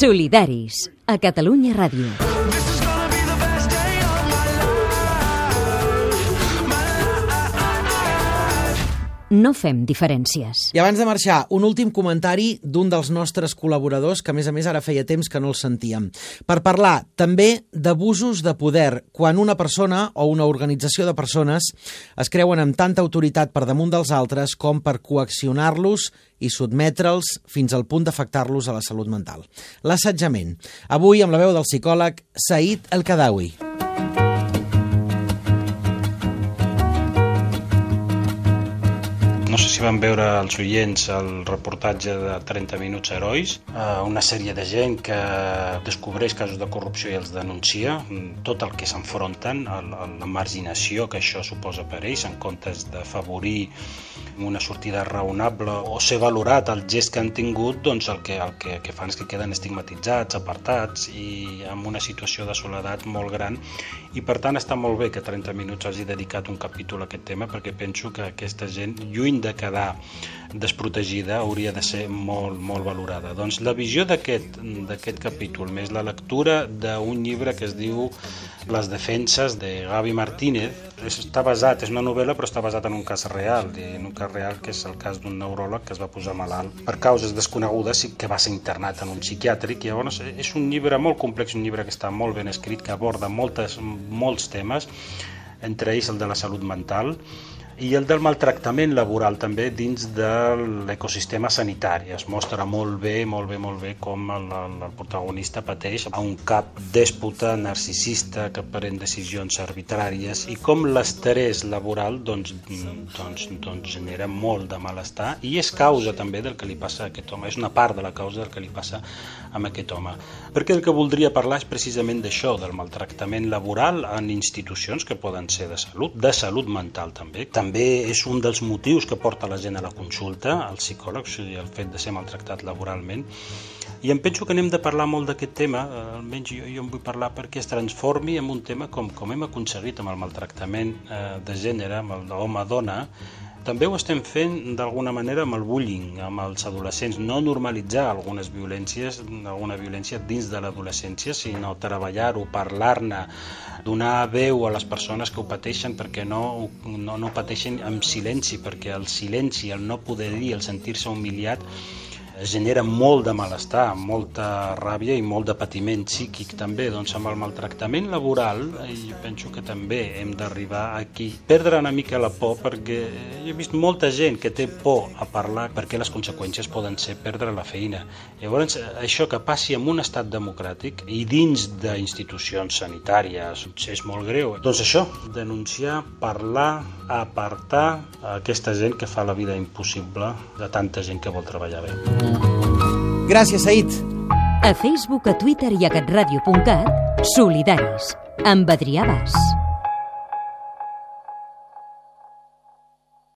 Solidaris, a Catalunya Ràdio. No fem diferències. I abans de marxar, un últim comentari d'un dels nostres col·laboradors, que a més a més ara feia temps que no el sentíem, per parlar també d'abusos de poder, quan una persona o una organització de persones es creuen amb tanta autoritat per damunt dels altres com per coaccionar-los i sotmetre'ls fins al punt d'afectar-los a la salut mental. L'assetjament. Avui amb la veu del psicòleg Said El-Kadawi. No si van veure els oients el reportatge de 30 minuts herois, eh, una sèrie de gent que descobreix casos de corrupció i els denuncia, tot el que s'enfronten, la marginació que això suposa per ells, en comptes d'afavorir una sortida raonable o ser valorat el gest que han tingut, doncs el que, el que, que fan és que queden estigmatitzats, apartats i amb una situació de soledat molt gran. I per tant està molt bé que 30 minuts hagi dedicat un capítol a aquest tema perquè penso que aquesta gent, lluny de quedar desprotegida, hauria de ser molt, molt valorada. Doncs la visió d'aquest capítol, més la lectura d'un llibre que es diu Les defenses de Gavi Martínez, està basat, és una novel·la però està basat en un cas real, en un cas real que és el cas d'un neuròleg que es va posar malalt per causes desconegudes i que va ser internat en un psiquiàtric. I llavors és un llibre molt complex, un llibre que està molt ben escrit, que aborda moltes, molts temes, entre ells el de la salut mental, i el del maltractament laboral també dins de l'ecosistema sanitari. Es mostra molt bé, molt bé, molt bé com el, el, el protagonista pateix a un cap dèspota, narcisista, que pren decisions arbitràries i com l'estrès laboral doncs, doncs, doncs genera molt de malestar i és causa també del que li passa a aquest home, és una part de la causa del que li passa a aquest home. Perquè el que voldria parlar és precisament d'això, del maltractament laboral en institucions que poden ser de salut, de salut mental també, també també és un dels motius que porta la gent a la consulta, al psicòleg, o sigui, el fet de ser maltractat laboralment. I em penso que anem de parlar molt d'aquest tema, eh, almenys jo, jo en vull parlar perquè es transformi en un tema com, com hem aconseguit amb el maltractament eh, de gènere, amb el d'home-dona, també ho estem fent d'alguna manera amb el bullying, amb els adolescents, no normalitzar algunes violències, alguna violència dins de l'adolescència, sinó treballar-ho, parlar-ne, donar veu a les persones que ho pateixen perquè no, no, no pateixen amb silenci, perquè el silenci, el no poder dir, el sentir-se humiliat, genera molt de malestar, molta ràbia i molt de patiment psíquic també. Doncs amb el maltractament laboral jo penso que també hem d'arribar aquí. Perdre una mica la por perquè he vist molta gent que té por a parlar perquè les conseqüències poden ser perdre la feina. Llavors, això que passi en un estat democràtic i dins d'institucions sanitàries és molt greu. Doncs això, denunciar, parlar, apartar aquesta gent que fa la vida impossible de tanta gent que vol treballar bé. Gràcies, Said. A Facebook, a Twitter i a catradio.cat, Solidaris, amb Adrià Bas.